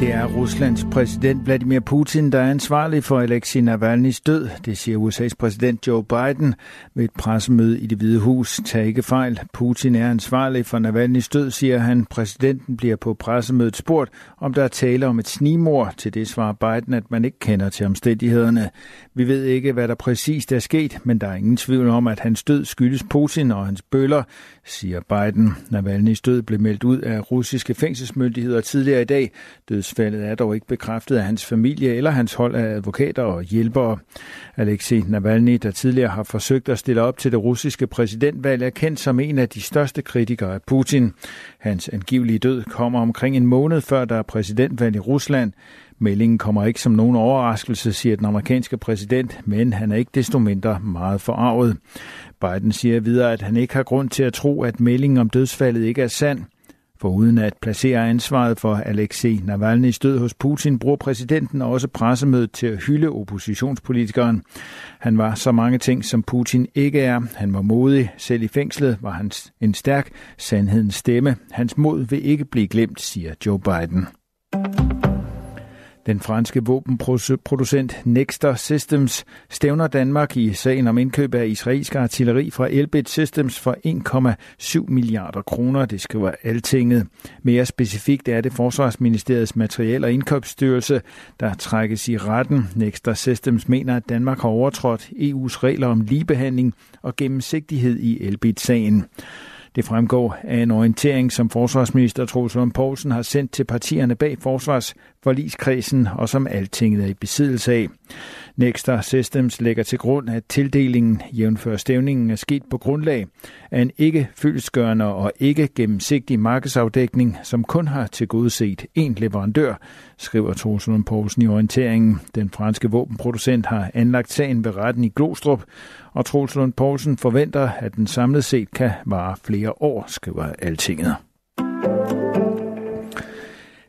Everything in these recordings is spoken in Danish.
Det er Ruslands præsident Vladimir Putin, der er ansvarlig for Alexei Navalny's død, det siger USA's præsident Joe Biden ved et pressemøde i det hvide hus. Tag ikke fejl. Putin er ansvarlig for Navalny's død, siger han. Præsidenten bliver på pressemødet spurgt, om der er tale om et snimor. Til det svarer Biden, at man ikke kender til omstændighederne. Vi ved ikke, hvad der præcist er sket, men der er ingen tvivl om, at hans død skyldes Putin og hans bøller, siger Biden. Navalny's død blev meldt ud af russiske fængselsmyndigheder tidligere i dag. Dødsfaldet er dog ikke bekræftet af hans familie eller hans hold af advokater og hjælpere. Alexei Navalny, der tidligere har forsøgt at stille op til det russiske præsidentvalg, er kendt som en af de største kritikere af Putin. Hans angivelige død kommer omkring en måned før der er præsidentvalg i Rusland. Meldingen kommer ikke som nogen overraskelse, siger den amerikanske præsident, men han er ikke desto mindre meget forarvet. Biden siger videre, at han ikke har grund til at tro, at meldingen om dødsfaldet ikke er sand. For uden at placere ansvaret for Alexei Navalny's død hos Putin, bruger præsidenten også pressemødet til at hylde oppositionspolitikeren. Han var så mange ting, som Putin ikke er. Han var modig. Selv i fængslet var han en stærk sandhedens stemme. Hans mod vil ikke blive glemt, siger Joe Biden. Den franske våbenproducent Nexter Systems stævner Danmark i sagen om indkøb af israelsk artilleri fra Elbit Systems for 1,7 milliarder kroner, det skriver Altinget. Mere specifikt er det Forsvarsministeriets materiel- og indkøbsstyrelse, der trækkes i retten. Nexter Systems mener, at Danmark har overtrådt EU's regler om ligebehandling og gennemsigtighed i Elbit-sagen. Det fremgår af en orientering, som forsvarsminister Troels Lund Poulsen har sendt til partierne bag forsvarsforligskredsen og som altinget er i besiddelse af. Nexter Systems lægger til grund, at tildelingen jævnfør stævningen er sket på grundlag af en ikke fyldsgørende og ikke gennemsigtig markedsafdækning, som kun har tilgodeset én leverandør, skriver Torsen Poulsen i orienteringen. Den franske våbenproducent har anlagt sagen ved retten i Glostrup, og Troels Lund Poulsen forventer, at den samlet set kan vare flere år, skriver Altinget.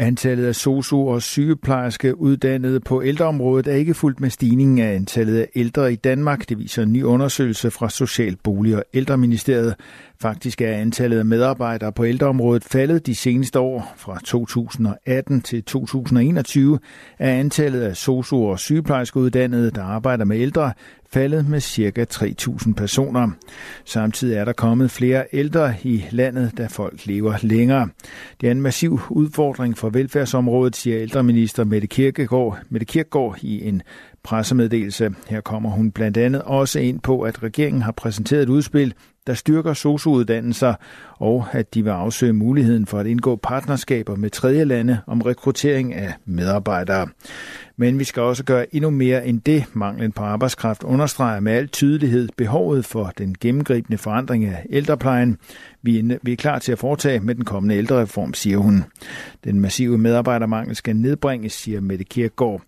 Antallet af sosu- og sygeplejerske uddannede på ældreområdet er ikke fuldt med stigningen af antallet af ældre i Danmark. Det viser en ny undersøgelse fra Social Bolig- og Ældreministeriet. Faktisk er antallet af medarbejdere på ældreområdet faldet de seneste år. Fra 2018 til 2021 er antallet af sosu- og sygeplejerskeuddannede, der arbejder med ældre, faldet med ca. 3.000 personer. Samtidig er der kommet flere ældre i landet, da folk lever længere. Det er en massiv udfordring for velfærdsområdet, siger ældreminister Mette Kirkegaard, Mette Kirkegaard i en pressemeddelelse. Her kommer hun blandt andet også ind på, at regeringen har præsenteret et udspil, der styrker sociouddannelser, og at de vil afsøge muligheden for at indgå partnerskaber med tredje lande om rekruttering af medarbejdere. Men vi skal også gøre endnu mere end det. Manglen på arbejdskraft understreger med al tydelighed behovet for den gennemgribende forandring af ældreplejen. Vi er klar til at foretage med den kommende ældrereform, siger hun. Den massive medarbejdermangel skal nedbringes, siger Mette Kirkegaard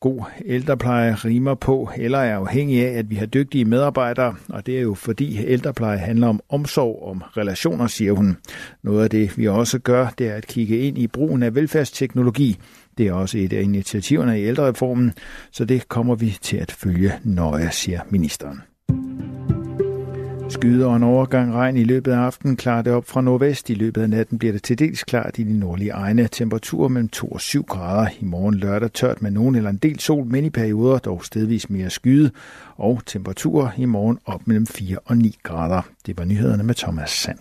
god ældrepleje rimer på eller er afhængig af, at vi har dygtige medarbejdere, og det er jo fordi ældrepleje handler om omsorg, om relationer, siger hun. Noget af det, vi også gør, det er at kigge ind i brugen af velfærdsteknologi. Det er også et af initiativerne i ældrereformen, så det kommer vi til at følge nøje, siger ministeren. Skyder og en overgang regn i løbet af aftenen klarer det op fra nordvest. I løbet af natten bliver det til dels klart i de nordlige egne. Temperaturer mellem 2 og 7 grader. I morgen lørdag tørt med nogen eller en del sol, men i perioder dog stedvis mere skyde. Og temperaturer i morgen op mellem 4 og 9 grader. Det var nyhederne med Thomas Sand.